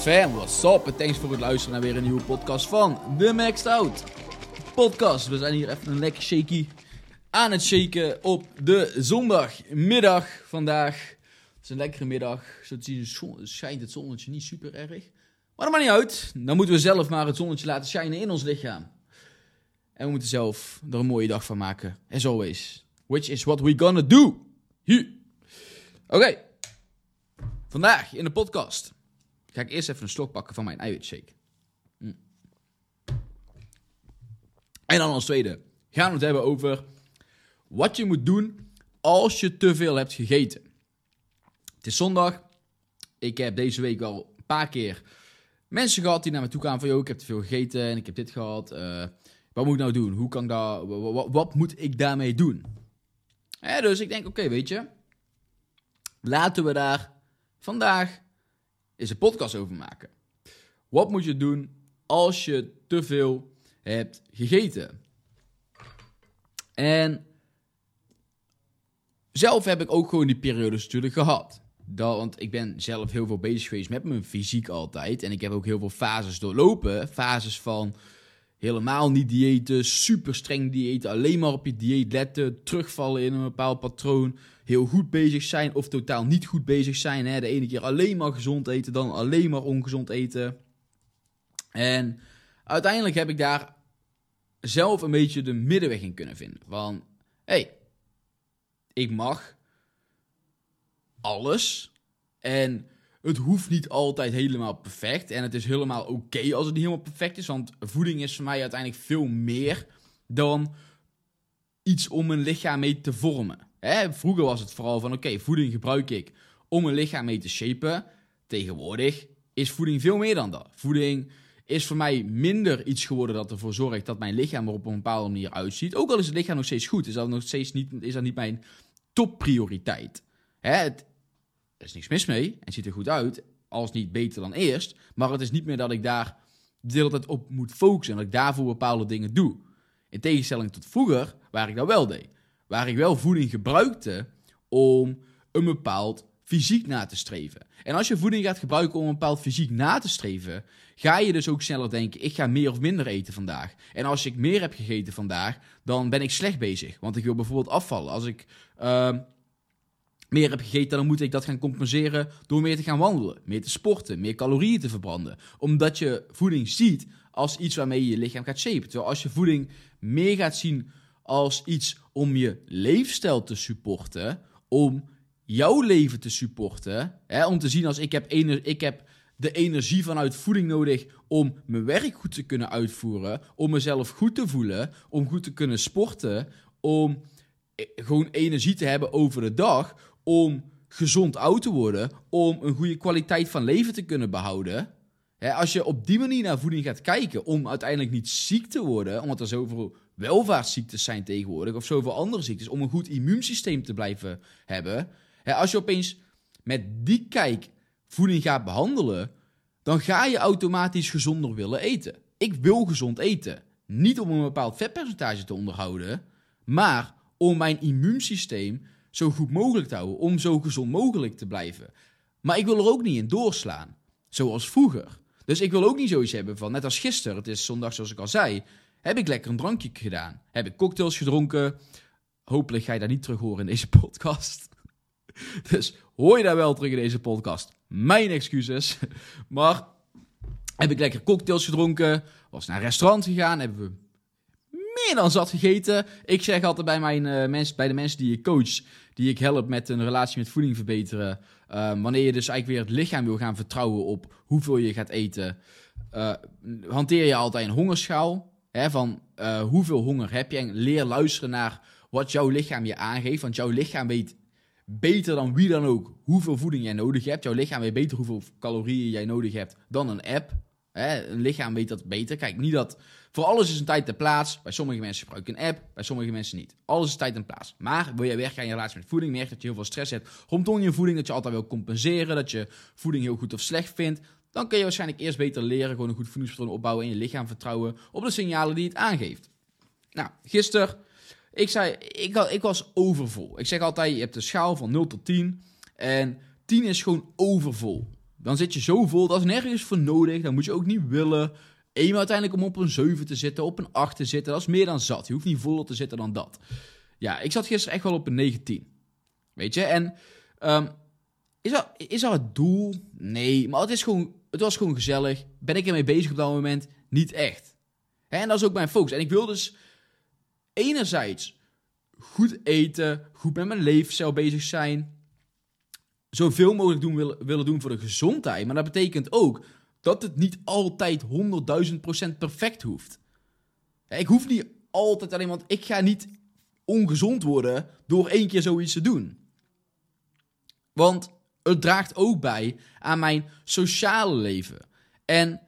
Fam, what's up? En thanks voor het luisteren naar weer een nieuwe podcast van The Maxed Out Podcast. We zijn hier even een lekker shaky aan het shaken op de zondagmiddag vandaag. Het is een lekkere middag. Zo te schijnt het zonnetje niet super erg. Maar dat maakt niet uit. Dan moeten we zelf maar het zonnetje laten schijnen in ons lichaam. En we moeten zelf er een mooie dag van maken. As always. Which is what we gonna do. Oké. Vandaag in de podcast ga ik eerst even een slok pakken van mijn eiwitshake. Mm. En dan als tweede gaan we het hebben over wat je moet doen als je te veel hebt gegeten. Het is zondag. Ik heb deze week al een paar keer mensen gehad die naar me toe kwamen van... ...joh, ik heb te veel gegeten en ik heb dit gehad. Uh, wat moet ik nou doen? Hoe kan ik wat, wat, moet ik daarmee doen? dus ik denk, oké, weet je... ...laten we daar vandaag is een podcast over maken. Wat moet je doen als je te veel hebt gegeten? En zelf heb ik ook gewoon die periodes natuurlijk gehad. Dat, want ik ben zelf heel veel bezig geweest met mijn fysiek altijd. En ik heb ook heel veel fases doorlopen. Fases van helemaal niet diëten, super streng diëten, alleen maar op je dieet letten, terugvallen in een bepaald patroon, heel goed bezig zijn of totaal niet goed bezig zijn. Hè? De ene keer alleen maar gezond eten, dan alleen maar ongezond eten. En uiteindelijk heb ik daar zelf een beetje de middenweg in kunnen vinden. Van, hé, hey, ik mag alles en het hoeft niet altijd helemaal perfect. En het is helemaal oké als het niet helemaal perfect is. Want voeding is voor mij uiteindelijk veel meer dan iets om mijn lichaam mee te vormen. Hè? Vroeger was het vooral van oké, voeding gebruik ik om mijn lichaam mee te shapen. Tegenwoordig is voeding veel meer dan dat. Voeding is voor mij minder iets geworden dat ervoor zorgt dat mijn lichaam er op een bepaalde manier uitziet. Ook al is het lichaam nog steeds goed, is dat nog steeds niet, is dat niet mijn topprioriteit. Het, er is niks mis mee en ziet er goed uit, als niet beter dan eerst. Maar het is niet meer dat ik daar de hele tijd op moet focussen en dat ik daarvoor bepaalde dingen doe. In tegenstelling tot vroeger, waar ik dat wel deed. Waar ik wel voeding gebruikte om een bepaald fysiek na te streven. En als je voeding gaat gebruiken om een bepaald fysiek na te streven, ga je dus ook sneller denken: ik ga meer of minder eten vandaag. En als ik meer heb gegeten vandaag, dan ben ik slecht bezig. Want ik wil bijvoorbeeld afvallen. Als ik. Uh, meer heb gegeten, dan moet ik dat gaan compenseren door meer te gaan wandelen, meer te sporten, meer calorieën te verbranden. Omdat je voeding ziet als iets waarmee je je lichaam gaat shapen. Terwijl als je voeding meer gaat zien als iets om je leefstijl te supporten, om jouw leven te supporten, hè, om te zien als ik heb, ik heb de energie vanuit voeding nodig om mijn werk goed te kunnen uitvoeren, om mezelf goed te voelen, om goed te kunnen sporten, om eh, gewoon energie te hebben over de dag, om gezond oud te worden, om een goede kwaliteit van leven te kunnen behouden. als je op die manier naar voeding gaat kijken, om uiteindelijk niet ziek te worden, omdat er zoveel welvaartsziektes zijn tegenwoordig, of zoveel andere ziektes, om een goed immuunsysteem te blijven hebben. als je opeens met die kijk voeding gaat behandelen, dan ga je automatisch gezonder willen eten. Ik wil gezond eten. Niet om een bepaald vetpercentage te onderhouden, maar om mijn immuunsysteem zo goed mogelijk te houden, om zo gezond mogelijk te blijven. Maar ik wil er ook niet in doorslaan, zoals vroeger. Dus ik wil ook niet zoiets hebben van, net als gisteren, het is zondag zoals ik al zei, heb ik lekker een drankje gedaan. Heb ik cocktails gedronken. Hopelijk ga je dat niet terug horen in deze podcast. Dus hoor je daar wel terug in deze podcast. Mijn excuses. Maar heb ik lekker cocktails gedronken. Was naar een restaurant gegaan. Hebben we meer dan zat gegeten. Ik zeg altijd bij, mijn, uh, mensen, bij de mensen die ik coach, die ik help met een relatie met voeding verbeteren. Um, wanneer je dus eigenlijk weer het lichaam wil gaan vertrouwen op hoeveel je gaat eten, uh, hanteer je altijd een hongerschaal. Hè, van uh, hoeveel honger heb je en leer luisteren naar wat jouw lichaam je aangeeft. Want jouw lichaam weet beter dan wie dan ook hoeveel voeding jij nodig hebt. Jouw lichaam weet beter hoeveel calorieën jij nodig hebt dan een app. Hè, een lichaam weet dat beter. Kijk, niet dat voor alles is een tijd en plaats. Bij sommige mensen gebruiken een app, bij sommige mensen niet. Alles is tijd en plaats. Maar wil jij werken aan je relatie met voeding, merk dat je heel veel stress hebt rondom je voeding, dat je altijd wil compenseren, dat je voeding heel goed of slecht vindt, dan kun je waarschijnlijk eerst beter leren, gewoon een goed voedingspatroon opbouwen en je lichaam vertrouwen op de signalen die het aangeeft. Nou, gisteren, ik zei, ik, ik was overvol. Ik zeg altijd, je hebt een schaal van 0 tot 10 en 10 is gewoon overvol. Dan zit je zo vol, dat is nergens voor nodig, dan moet je ook niet willen. Eén uiteindelijk om op een 7 te zitten, op een 8 te zitten, dat is meer dan zat. Je hoeft niet voller te zitten dan dat. Ja, ik zat gisteren echt wel op een 19. Weet je, en um, is, dat, is dat het doel? Nee, maar het, is gewoon, het was gewoon gezellig. Ben ik ermee bezig op dat moment? Niet echt. En dat is ook mijn focus. En ik wil dus enerzijds goed eten, goed met mijn leefstijl bezig zijn, zoveel mogelijk doen, willen, willen doen voor de gezondheid. Maar dat betekent ook dat het niet altijd 100.000% perfect hoeft. Ik hoef niet altijd alleen, want ik ga niet ongezond worden door één keer zoiets te doen. Want het draagt ook bij aan mijn sociale leven. En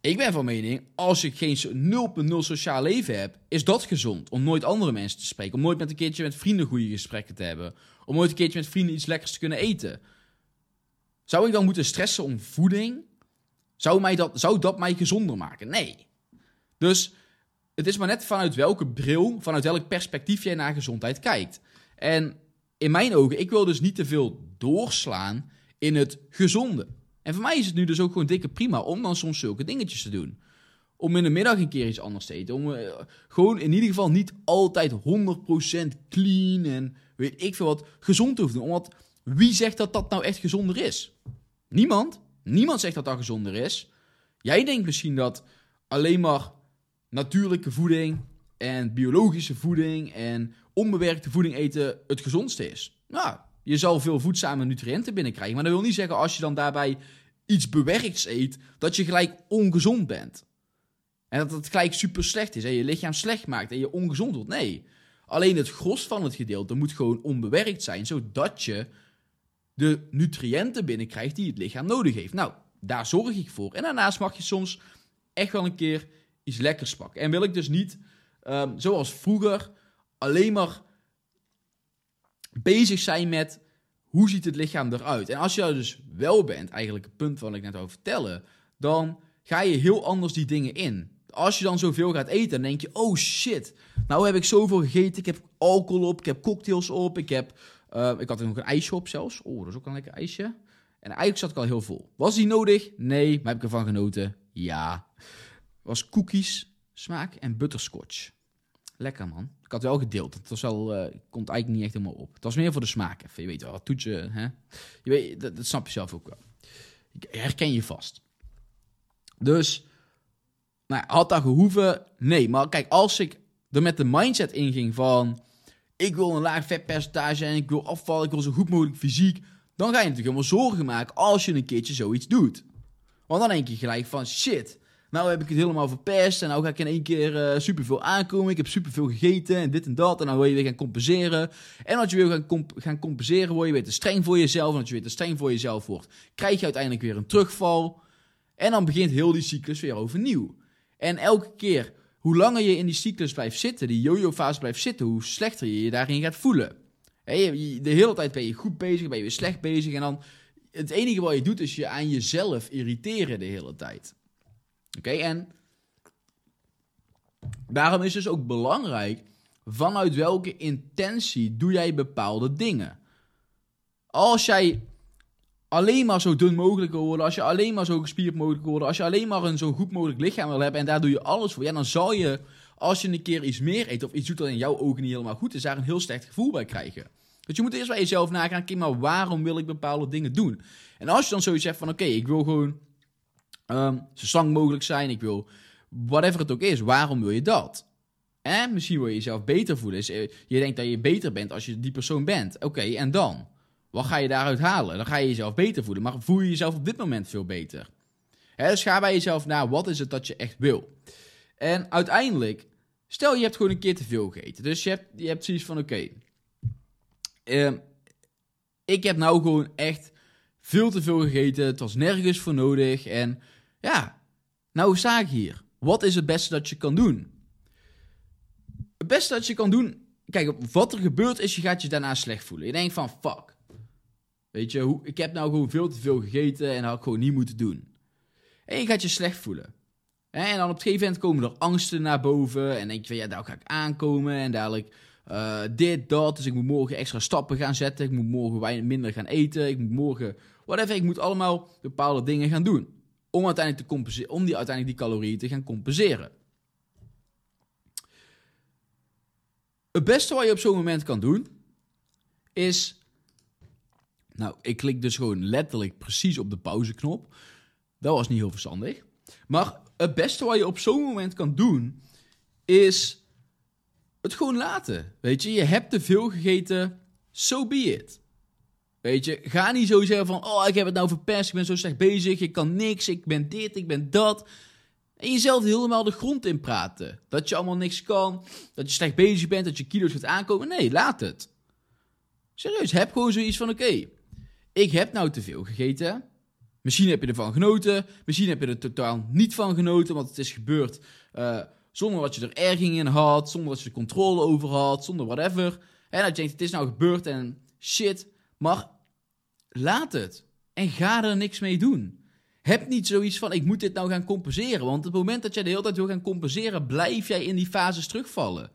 ik ben van mening, als ik geen 0.0 sociaal leven heb, is dat gezond. Om nooit andere mensen te spreken. Om nooit met een keertje met vrienden goede gesprekken te hebben. Om nooit een keertje met vrienden iets lekkers te kunnen eten. Zou ik dan moeten stressen om voeding? Zou, mij dat, zou dat mij gezonder maken? Nee. Dus het is maar net vanuit welke bril, vanuit welk perspectief jij naar gezondheid kijkt. En in mijn ogen, ik wil dus niet te veel doorslaan in het gezonde. En voor mij is het nu dus ook gewoon dikke prima om dan soms zulke dingetjes te doen. Om in de middag een keer iets anders te eten. Om uh, gewoon in ieder geval niet altijd 100% clean en weet ik veel wat gezond te hoeven doen. Omdat wie zegt dat dat nou echt gezonder is? Niemand. Niemand zegt dat dat gezonder is. Jij denkt misschien dat alleen maar natuurlijke voeding en biologische voeding en onbewerkte voeding eten het gezondste is. Nou, je zal veel voedzame nutriënten binnenkrijgen. Maar dat wil niet zeggen als je dan daarbij iets bewerkts eet, dat je gelijk ongezond bent. En dat het gelijk super slecht is en je lichaam slecht maakt en je ongezond wordt. Nee. Alleen het gros van het gedeelte moet gewoon onbewerkt zijn, zodat je de nutriënten binnenkrijgt die het lichaam nodig heeft. Nou, daar zorg ik voor. En daarnaast mag je soms echt wel een keer iets lekkers pakken. En wil ik dus niet, um, zoals vroeger, alleen maar bezig zijn met hoe ziet het lichaam eruit. En als je dus wel bent, eigenlijk het punt wat ik net over vertellen, dan ga je heel anders die dingen in. Als je dan zoveel gaat eten, denk je, oh shit, nou heb ik zoveel gegeten, ik heb alcohol op, ik heb cocktails op, ik heb, uh, ik had er nog een ijsje op zelfs. Oh, dat is ook een lekker ijsje. En eigenlijk zat ik al heel vol. Was die nodig? Nee, maar heb ik ervan genoten? Ja. Was cookies, smaak en butterscotch. Lekker man. Ik had wel gedeeld. Het was wel, uh, komt eigenlijk niet echt helemaal op. Het was meer voor de smaak even. Je weet wel, toetje, hè? Je weet, dat, snap je zelf ook wel. Herken je vast. Dus, nou, had dat gehoeven? Nee, maar kijk, als ik er met de mindset inging van... Ik wil een laag vetpercentage en ik wil afvallen, ik wil zo goed mogelijk fysiek... Dan ga je natuurlijk helemaal zorgen maken als je een keertje zoiets doet. Want dan denk je gelijk van, shit... Nou heb ik het helemaal verpest en nou ga ik in één keer uh, superveel aankomen. Ik heb superveel gegeten en dit en dat. En dan wil je weer gaan compenseren. En als je weer gaan, gaan compenseren, word je weer te streng voor jezelf. En als je weer te streng voor jezelf wordt, krijg je uiteindelijk weer een terugval. En dan begint heel die cyclus weer overnieuw. En elke keer, hoe langer je in die cyclus blijft zitten, die yo-yo-fase blijft zitten, hoe slechter je je daarin gaat voelen. de hele tijd ben je goed bezig, ben je weer slecht bezig. En dan, het enige wat je doet, is je aan jezelf irriteren de hele tijd. Oké, en daarom is dus ook belangrijk vanuit welke intentie doe jij bepaalde dingen. Als jij alleen maar zo dun mogelijk wil worden, als je alleen maar zo gespierd mogelijk wil worden, als je alleen maar een zo goed mogelijk lichaam wil hebben en daar doe je alles voor, ja, dan zal je, als je een keer iets meer eet of iets doet dat in jouw ogen niet helemaal goed is, daar een heel slecht gevoel bij krijgen. Dus je moet eerst bij jezelf nagaan, kijk maar waarom wil ik bepaalde dingen doen? En als je dan zoiets zegt van, oké, ik wil gewoon Um, zo slank mogelijk zijn. Ik wil whatever het ook is. Waarom wil je dat? En misschien wil je jezelf beter voelen. Eh, je denkt dat je beter bent als je die persoon bent. Oké, en dan? Wat ga je daaruit halen? Dan ga je jezelf beter voelen. Maar voel je jezelf op dit moment veel beter? Dus ga bij jezelf na, wat is het dat je echt wil? En uiteindelijk, stel je hebt gewoon een keer te veel gegeten. Dus je hebt, je hebt zoiets van, oké, ehm, ik heb nou gewoon echt veel te veel gegeten. Het was nergens voor nodig. En ja, nou sta ik hier. Wat is het beste dat je kan doen? Het beste dat je kan doen, kijk, wat er gebeurt is, je gaat je daarna slecht voelen. Je denkt van, fuck. Weet je, hoe, ik heb nou gewoon veel te veel gegeten en dat had ik gewoon niet moeten doen. En je gaat je slecht voelen. En dan op het gegeven moment komen er angsten naar boven. En denk je van, ja, daar ga ik aankomen. En dadelijk uh, dit, dat. Dus ik moet morgen extra stappen gaan zetten. Ik moet morgen minder gaan eten. Ik moet morgen, whatever. Ik moet allemaal bepaalde dingen gaan doen. Om, uiteindelijk te om die, uiteindelijk die calorieën te gaan compenseren. Het beste wat je op zo'n moment kan doen, is... Nou, ik klik dus gewoon letterlijk precies op de pauzeknop. Dat was niet heel verstandig. Maar het beste wat je op zo'n moment kan doen, is het gewoon laten. Weet je, je hebt te veel gegeten, so be it. Weet je, ga niet zo zeggen van, oh, ik heb het nou verpest, ik ben zo slecht bezig, ik kan niks, ik ben dit, ik ben dat. En jezelf helemaal de grond in praten. Dat je allemaal niks kan, dat je slecht bezig bent, dat je kilo's gaat aankomen. Nee, laat het. Serieus, heb gewoon zoiets van, oké, ik heb nou te veel gegeten. Misschien heb je ervan genoten, misschien heb je er totaal niet van genoten, want het is gebeurd uh, zonder dat je er erging in had, zonder dat je er controle over had, zonder whatever. En dat je denkt, het is nou gebeurd en shit, maar laat het. En ga er niks mee doen. Heb niet zoiets van, ik moet dit nou gaan compenseren. Want op het moment dat jij de hele tijd wil gaan compenseren, blijf jij in die fases terugvallen.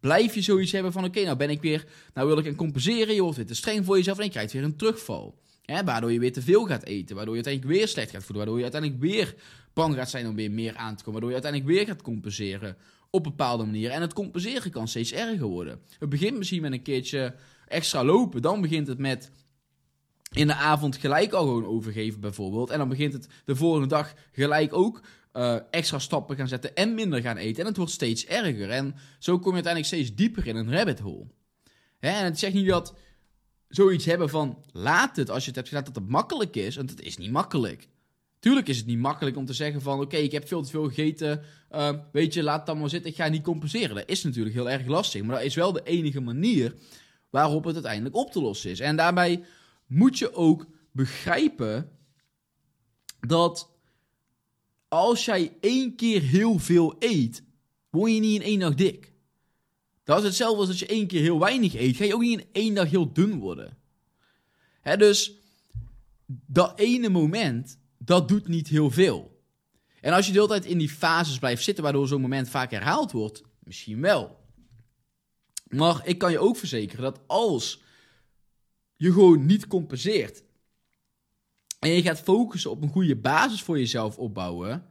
Blijf je zoiets hebben van, oké, nou ben ik weer, nou wil ik gaan compenseren. Je wordt weer te streng voor jezelf en je krijgt weer een terugval. Waardoor je weer te veel gaat eten. Waardoor je uiteindelijk weer slecht gaat voelen. Waardoor je uiteindelijk weer bang gaat zijn om weer meer aan te komen. Waardoor je uiteindelijk weer gaat compenseren op bepaalde manieren. En het compenseren kan steeds erger worden. Het begint misschien met een keertje extra lopen. Dan begint het met in de avond gelijk al gewoon overgeven bijvoorbeeld. En dan begint het de volgende dag gelijk ook uh, extra stappen gaan zetten en minder gaan eten. En het wordt steeds erger. En zo kom je uiteindelijk steeds dieper in een rabbit hole. Hè? En het zegt niet dat zoiets hebben van laat het als je het hebt gedaan dat het makkelijk is. Want het is niet makkelijk. Tuurlijk is het niet makkelijk om te zeggen van oké, ik heb veel te veel gegeten. Uh, weet je, laat het dan maar zitten. Ik ga niet compenseren. Dat is natuurlijk heel erg lastig. Maar dat is wel de enige manier waarop het uiteindelijk op te lossen is. En daarbij moet je ook begrijpen dat als jij één keer heel veel eet, word je niet in één dag dik. Dat is hetzelfde als dat je één keer heel weinig eet, ga je ook niet in één dag heel dun worden. Hè, dus dat ene moment, dat doet niet heel veel. En als je de hele tijd in die fases blijft zitten, waardoor zo'n moment vaak herhaald wordt, misschien wel. Maar ik kan je ook verzekeren dat als je gewoon niet compenseert. En je gaat focussen op een goede basis voor jezelf opbouwen.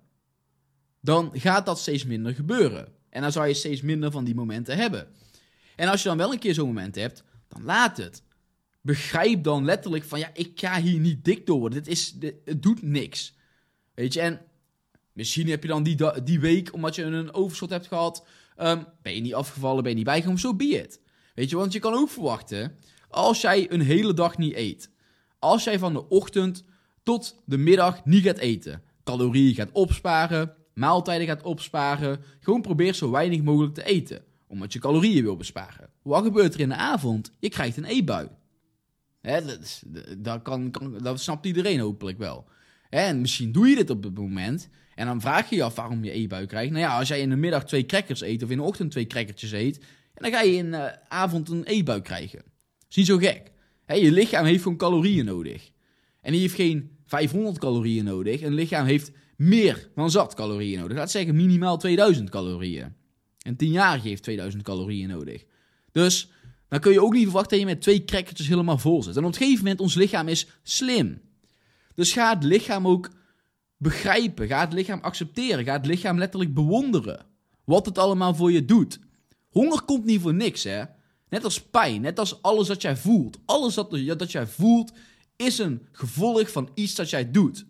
Dan gaat dat steeds minder gebeuren. En dan zou je steeds minder van die momenten hebben. En als je dan wel een keer zo'n moment hebt, dan laat het. Begrijp dan letterlijk van ja, ik ga hier niet dik door worden. Dit is, het doet niks. Weet je, en misschien heb je dan die, die week, omdat je een overschot hebt gehad, um, ben je niet afgevallen, ben je niet bijgekomen, zo so be it. Weet je, want je kan ook verwachten als jij een hele dag niet eet, als jij van de ochtend tot de middag niet gaat eten, calorieën gaat opsparen, maaltijden gaat opsparen, gewoon probeer zo weinig mogelijk te eten, omdat je calorieën wil besparen. Wat gebeurt er in de avond? Je krijgt een eetbui. Hè, dat, dat, kan, kan, dat snapt iedereen hopelijk wel. En misschien doe je dit op het moment. En dan vraag je je af waarom je eetbui krijgt. Nou ja, als jij in de middag twee crackers eet of in de ochtend twee crackertjes eet. dan ga je in de avond een eetbui krijgen. Is niet zo gek. je lichaam heeft gewoon calorieën nodig. En die heeft geen 500 calorieën nodig. Een lichaam heeft meer dan zat calorieën nodig. Laat zeggen minimaal 2000 calorieën. Een tienjarige heeft 2000 calorieën nodig. Dus dan kun je ook niet verwachten dat je met twee crackertjes helemaal vol zit. En op een gegeven moment, ons lichaam is slim. Dus ga het lichaam ook begrijpen. Ga het lichaam accepteren. Ga het lichaam letterlijk bewonderen. Wat het allemaal voor je doet. Honger komt niet voor niks, hè. Net als pijn, net als alles dat jij voelt. Alles dat, dat jij voelt is een gevolg van iets dat jij doet.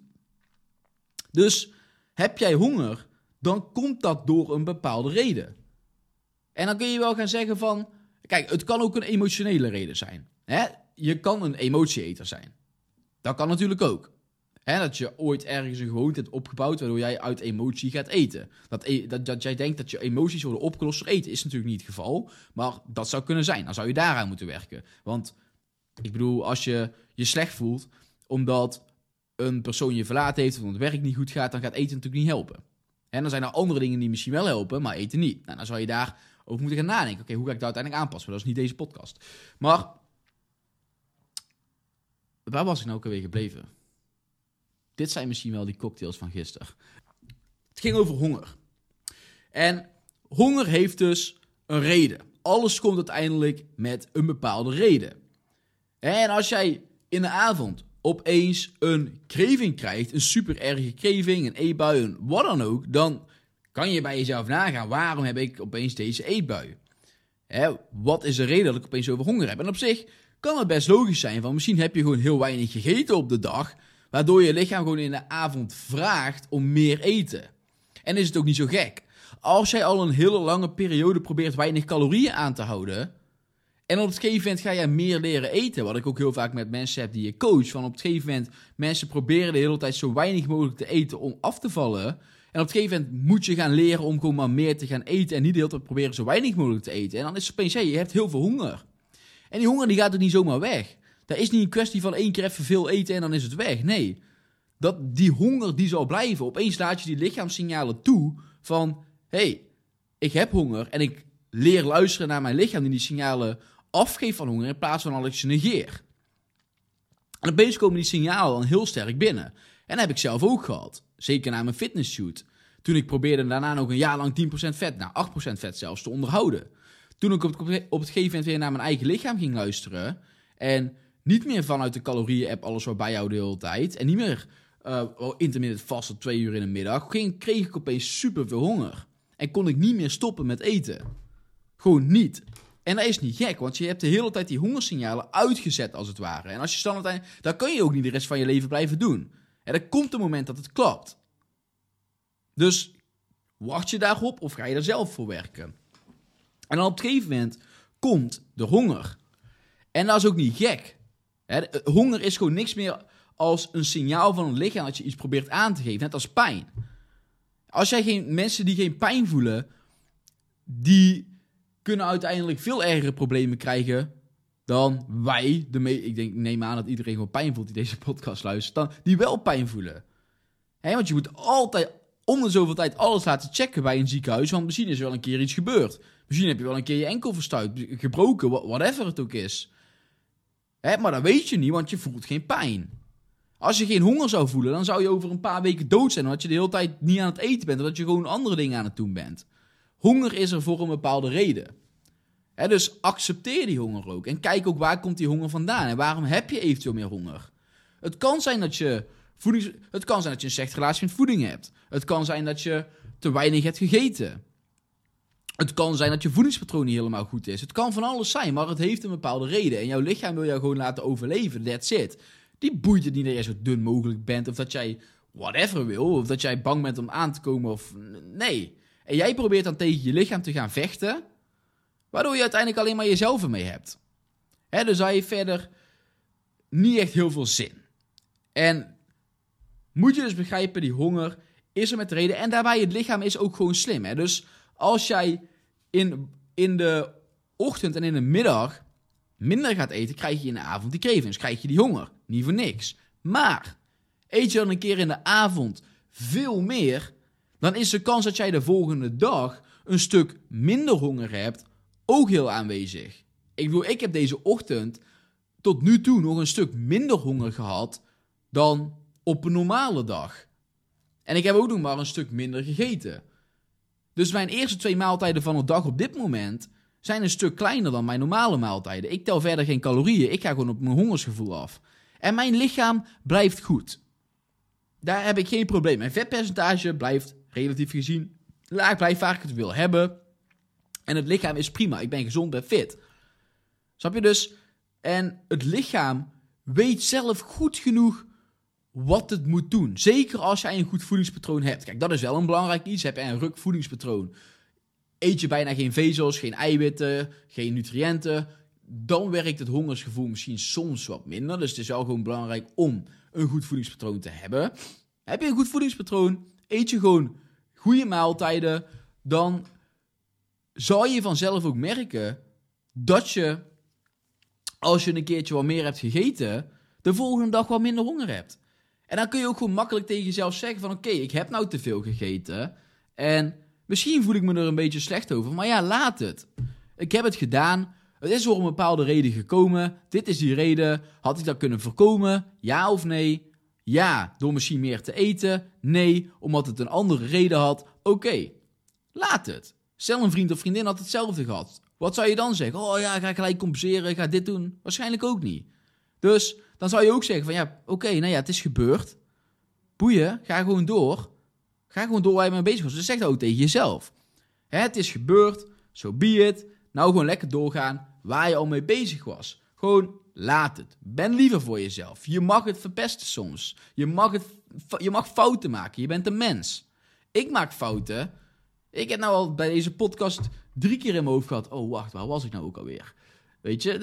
Dus heb jij honger, dan komt dat door een bepaalde reden. En dan kun je wel gaan zeggen van... Kijk, het kan ook een emotionele reden zijn. Hè? Je kan een emotieeter zijn. Dat kan natuurlijk ook. Dat je ooit ergens een gewoonte hebt opgebouwd waardoor jij uit emotie gaat eten. Dat, e- dat, dat jij denkt dat je emoties worden opgelost door eten is natuurlijk niet het geval. Maar dat zou kunnen zijn. Dan zou je daaraan moeten werken. Want ik bedoel, als je je slecht voelt omdat een persoon je verlaten heeft of omdat het werk niet goed gaat, dan gaat eten natuurlijk niet helpen. En dan zijn er andere dingen die misschien wel helpen, maar eten niet. Nou, dan zou je daar over moeten gaan nadenken. Oké, hoe ga ik dat uiteindelijk aanpassen? Maar dat is niet deze podcast. Maar waar was ik nou ook alweer gebleven? Dit zijn misschien wel die cocktails van gisteren. Het ging over honger. En honger heeft dus een reden. Alles komt uiteindelijk met een bepaalde reden. En als jij in de avond opeens een craving krijgt, een super erge craving, een eetbui, een wat dan ook, dan kan je bij jezelf nagaan, waarom heb ik opeens deze eetbui? Wat is de reden dat ik opeens over honger heb? En op zich kan het best logisch zijn, van misschien heb je gewoon heel weinig gegeten op de dag, waardoor je lichaam gewoon in de avond vraagt om meer eten. En is het ook niet zo gek. Als jij al een hele lange periode probeert weinig calorieën aan te houden, en op het gegeven moment ga je meer leren eten. Wat ik ook heel vaak met mensen heb die je coach. Van op het gegeven moment, mensen proberen de hele tijd zo weinig mogelijk te eten om af te vallen. En op het gegeven moment moet je gaan leren om gewoon maar meer te gaan eten. En niet de hele tijd proberen zo weinig mogelijk te eten. En dan is het opeens, je hebt heel veel honger. En die honger die gaat er niet zomaar weg. Dat is niet een kwestie van één keer even veel eten en dan is het weg. Nee, dat, die honger die zal blijven. Opeens laat je die lichaamssignalen toe van... hey, ik heb honger en ik leer luisteren naar mijn lichaam die die signalen afgeef van honger in plaats van dat ik ze negeer. En opeens komen die signalen dan heel sterk binnen. En dat heb ik zelf ook gehad. Zeker na mijn fitnessshoot. Toen ik probeerde daarna nog een jaar lang 10% vet, nou 8% vet zelfs, te onderhouden. Toen ik op het, op het gegeven moment weer naar mijn eigen lichaam ging luisteren. En niet meer vanuit de calorieën-app alles wat bijhouden de hele tijd. En niet meer uh, intermittent vasten twee uur in de middag. Ging, kreeg ik opeens super veel honger. En kon ik niet meer stoppen met eten. Gewoon niet. En dat is niet gek, want je hebt de hele tijd die hongersignalen uitgezet als het ware. En als je dan kan je ook niet de rest van je leven blijven doen. En er komt een moment dat het klapt. Dus wacht je daarop of ga je er zelf voor werken? En dan op een gegeven moment komt de honger. En dat is ook niet gek. Honger is gewoon niks meer als een signaal van het lichaam dat je iets probeert aan te geven, net als pijn. Als jij geen mensen die geen pijn voelen, die kunnen uiteindelijk veel ergere problemen krijgen dan wij, de ik denk, neem aan dat iedereen gewoon pijn voelt die deze podcast luistert, dan, die wel pijn voelen. Want je moet altijd om de zoveel tijd alles laten checken bij een ziekenhuis, want misschien is er wel een keer iets gebeurd. Misschien heb je wel een keer je enkel verstuit, gebroken, whatever het ook is. He, maar dat weet je niet, want je voelt geen pijn. Als je geen honger zou voelen, dan zou je over een paar weken dood zijn, omdat je de hele tijd niet aan het eten bent, omdat je gewoon andere dingen aan het doen bent. Honger is er voor een bepaalde reden. dus accepteer die honger ook. En kijk ook waar komt die honger vandaan. En waarom heb je eventueel meer honger? Het kan zijn dat je, voedings, het kan zijn dat je een slechte relatie met voeding hebt. Het kan zijn dat je te weinig hebt gegeten. Het kan zijn dat je voedingspatroon niet helemaal goed is. Het kan van alles zijn, maar het heeft een bepaalde reden. En jouw lichaam wil jou gewoon laten overleven. That's it. Die boeit het niet dat jij zo dun mogelijk bent. Of dat jij whatever wil. Of dat jij bang bent om aan te komen. Of nee. En jij probeert dan tegen je lichaam te gaan vechten, waardoor je uiteindelijk alleen maar jezelf ermee hebt. Dus hij je verder niet echt heel veel zin. En moet je dus begrijpen, die honger is er met de reden. En daarbij, het lichaam is ook gewoon slim. Dus als jij in, in de ochtend en in de middag minder gaat eten, krijg je in de avond die cravings. Krijg je die honger. Niet voor niks. Maar eet je dan een keer in de avond veel meer, dan is de kans dat jij de volgende dag een stuk minder honger hebt ook heel aanwezig. Ik bedoel, ik heb deze ochtend tot nu toe nog een stuk minder honger gehad dan op een normale dag. En ik heb ook nog maar een stuk minder gegeten. Dus mijn eerste twee maaltijden van de dag op dit moment zijn een stuk kleiner dan mijn normale maaltijden. Ik tel verder geen calorieën, ik ga gewoon op mijn hongersgevoel af. En mijn lichaam blijft goed. Daar heb ik geen probleem. Mijn vetpercentage blijft relatief gezien laag blijft waar ik het wil hebben. En het lichaam is prima. Ik ben gezond en fit. Snap je dus? En het lichaam weet zelf goed genoeg wat het moet doen. Zeker als jij een goed voedingspatroon hebt. Kijk, dat is wel een belangrijk iets. Heb je een ruk voedingspatroon? eet je bijna geen vezels, geen eiwitten, geen nutriënten, dan werkt het hongersgevoel misschien soms wat minder. Dus het is wel gewoon belangrijk om een goed voedingspatroon te hebben. Heb je een goed voedingspatroon, eet je gewoon goede maaltijden, dan zal je vanzelf ook merken dat je, als je een keertje wat meer hebt gegeten, de volgende dag wat minder honger hebt. En dan kun je ook gewoon makkelijk tegen jezelf zeggen van oké, ik heb nou te veel gegeten en misschien voel ik me er een beetje slecht over, maar ja, laat het. Ik heb het gedaan, het is voor een bepaalde reden gekomen, dit is die reden, had ik dat kunnen voorkomen, ja of nee? Ja, door misschien meer te eten, nee, omdat het een andere reden had, oké, laat het. Stel een vriend of vriendin had hetzelfde gehad. Wat zou je dan zeggen? Oh ja, ga gelijk compenseren, ga dit doen. Waarschijnlijk ook niet. Dus dan zou je ook zeggen van ja, oké, nou ja, het is gebeurd. Boeien, ga gewoon door. Ga gewoon door waar je mee bezig was. Dus zeg dat ook tegen jezelf. Hè, het is gebeurd, zo so be. Nou gewoon lekker doorgaan waar je al mee bezig was. Gewoon laat het. Ben liever voor jezelf. Je mag het verpesten soms. Je mag, het, je mag fouten maken. Je bent een mens. Ik maak fouten. Ik heb nou al bij deze podcast drie keer in mijn hoofd gehad. Oh, wacht, waar was ik nou ook alweer? Weet je,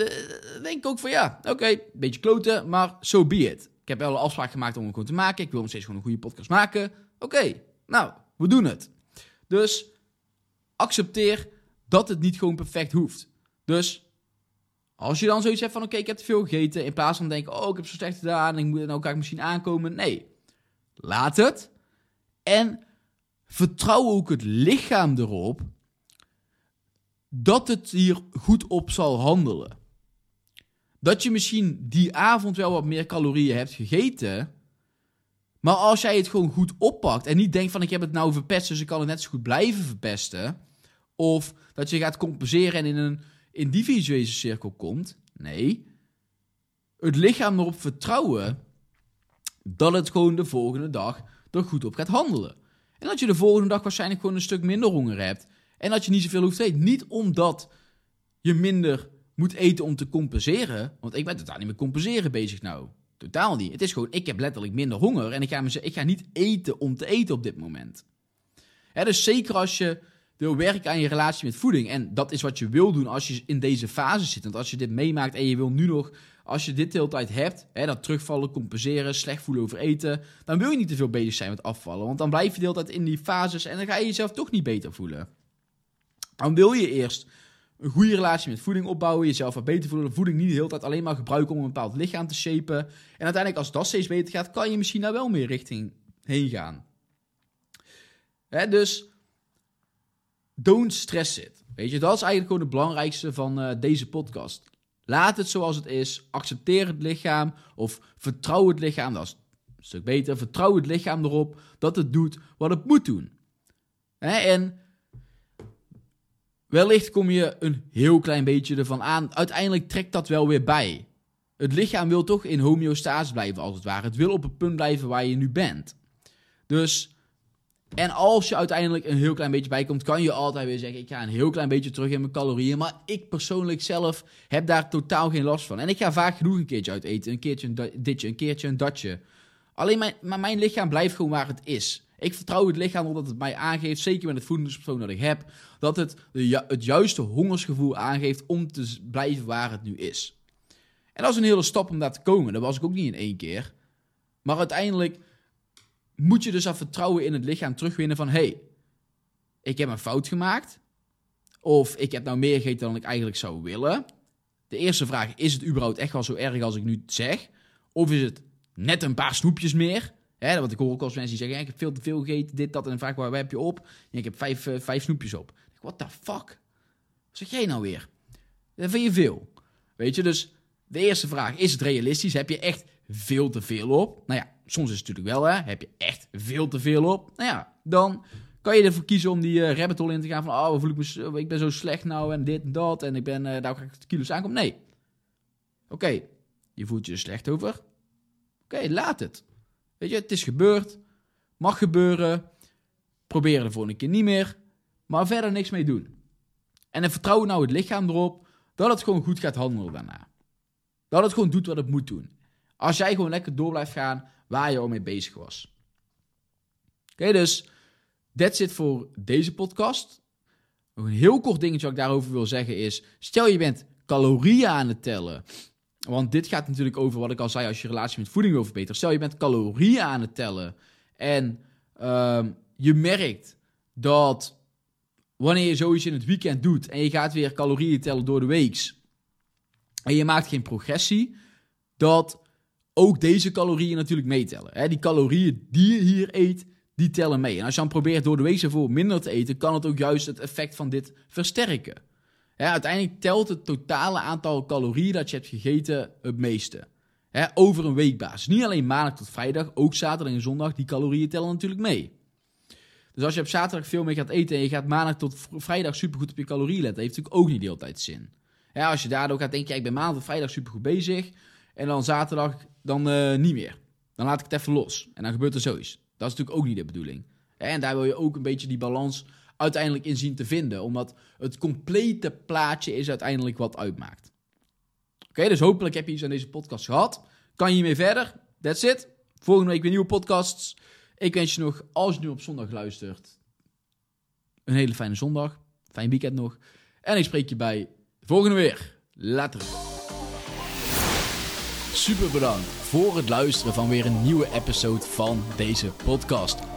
denk ik ook van ja, oké, beetje kloten, maar so be it. Ik heb wel een afspraak gemaakt om het gewoon te maken. Ik wil nog steeds gewoon een goede podcast maken. Oké, nou, we doen het. Dus accepteer dat het niet gewoon perfect hoeft. Dus als je dan zoiets hebt van oké, ik heb te veel gegeten, in plaats van denken, oh, ik heb zo slecht gedaan, ik moet, nou ik misschien aankomen. Nee, laat het. En vertrouw ook het lichaam erop dat het hier goed op zal handelen. Dat je misschien die avond wel wat meer calorieën hebt gegeten. Maar als jij het gewoon goed oppakt en niet denkt van ik heb het nou verpest, dus ik kan het net zo goed blijven verpesten. Of dat je gaat compenseren en in een in die visuele cirkel komt. Nee. Het lichaam erop vertrouwen dat het gewoon de volgende dag er goed op gaat handelen. En dat je de volgende dag waarschijnlijk gewoon een stuk minder honger hebt. En dat je niet zoveel hoeft te eten. Niet omdat je minder moet eten om te compenseren. Want ik ben totaal niet met compenseren bezig nou. Totaal niet. Het is gewoon, ik heb letterlijk minder honger. En ik ga, me, ik ga niet eten om te eten op dit moment. dus zeker als je wil werken aan je relatie met voeding. En dat is wat je wil doen als je in deze fase zit. Want als je dit meemaakt en je wil nu nog, als je dit de hele tijd hebt, hè, dat terugvallen, compenseren, slecht voelen over eten, dan wil je niet te veel bezig zijn met afvallen. Want dan blijf je de hele tijd in die fases en dan ga je jezelf toch niet beter voelen. Dan wil je eerst een goede relatie met voeding opbouwen, jezelf wat beter voelen, voeding niet de hele tijd alleen maar gebruiken om een bepaald lichaam te shapen. En uiteindelijk als dat steeds beter gaat, kan je misschien daar wel meer richting heen gaan. Hè, dus don't stress it. Weet je, dat is eigenlijk gewoon het belangrijkste van uh, deze podcast. Laat het zoals het is. Accepteer het lichaam. Of vertrouw het lichaam. Dat is een stuk beter. Vertrouw het lichaam erop dat het doet wat het moet doen. Hè? En wellicht kom je een heel klein beetje ervan aan. Uiteindelijk trekt dat wel weer bij. Het lichaam wil toch in homeostase blijven, als het ware. Het wil op het punt blijven waar je nu bent. Dus en als je uiteindelijk een heel klein beetje bijkomt, kan je altijd weer zeggen: ik ga een heel klein beetje terug in mijn calorieën. Maar ik persoonlijk zelf heb daar totaal geen last van. En ik ga vaak genoeg een keertje uit eten. Een keertje een ditje, een keertje een datje. Alleen mijn, maar mijn lichaam blijft gewoon waar het is. Ik vertrouw het lichaam omdat het mij aangeeft, zeker met het voedingspatroon dat ik heb, dat het het juiste hongersgevoel aangeeft om te blijven waar het nu is. En dat is een hele stap om daar te komen. Dat was ik ook niet in één keer. Maar uiteindelijk moet je dus dat vertrouwen in het lichaam terugwinnen van... hey, ik heb een fout gemaakt. Of ik heb nou meer gegeten dan ik eigenlijk zou willen. De eerste vraag, is het überhaupt echt wel zo erg als ik nu zeg? Of is het net een paar snoepjes meer? Hè, want ik hoor ook als mensen die zeggen, ik heb veel te veel gegeten, dit, dat. En vaak, waar heb je op? Ik heb vijf, uh, vijf snoepjes op. What the fuck? Wat zeg jij nou weer? Dat vind je veel. Weet je, dus de eerste vraag, is het realistisch? Heb je echt veel te veel op? Nou ja, soms is het natuurlijk wel, hè, heb je echt veel te veel op. Nou ja, dan kan je ervoor kiezen om die uh, rabbit hole in te gaan van, oh, voel ik, me, ik ben zo slecht nou en dit en dat en ik ben, uh, daar ga ik kilo's aankomen. Nee. Oké, je voelt je er slecht over. Oké, laat het. Weet je, het is gebeurd. Mag gebeuren. Probeer er de volgende keer niet meer. Maar verder niks mee doen. En dan vertrouw nou het lichaam erop dat het gewoon goed gaat handelen daarna. Dat het gewoon doet wat het moet doen. Als jij gewoon lekker door blijft gaan waar je al mee bezig was. Oké, dus that's it voor deze podcast. Een heel kort dingetje wat ik daarover wil zeggen is... Stel je bent calorieën aan het tellen. Want dit gaat natuurlijk over wat ik al zei als je relatie met voeding wil verbeteren. Stel je bent calorieën aan het tellen. En ehm, je merkt dat wanneer je zoiets in het weekend doet... en je gaat weer calorieën tellen door de week... en je maakt geen progressie... dat ook deze calorieën natuurlijk meetellen. Die calorieën die je hier eet, die tellen mee. En als je dan probeert door de week voor minder te eten, kan het ook juist het effect van dit versterken. Uiteindelijk telt het totale aantal calorieën dat je hebt gegeten het meeste. over een weekbasis. Niet alleen maandag tot vrijdag, ook zaterdag en zondag, die calorieën tellen natuurlijk mee. Dus als je op zaterdag veel meer gaat eten en je gaat maandag tot vrijdag supergoed op je calorieën letten, heeft natuurlijk ook niet de hele tijd zin. als je daardoor gaat denken, ik ben maandag tot vrijdag supergoed bezig, en dan zaterdag dan uh, niet meer. Dan laat ik het even los. En dan gebeurt er zoiets. Dat is natuurlijk ook niet de bedoeling. En daar wil je ook een beetje die balans uiteindelijk in zien te vinden. Omdat het complete plaatje is uiteindelijk wat uitmaakt. Oké, dus hopelijk heb je iets aan deze podcast gehad. Kan je hiermee verder? That's it. Volgende week weer nieuwe podcasts. Ik wens je nog, als je nu op zondag luistert, een hele fijne zondag. Fijn weekend nog. En ik spreek je bij de volgende weer. Later. Super bedankt voor het luisteren van weer een nieuwe episode van deze podcast.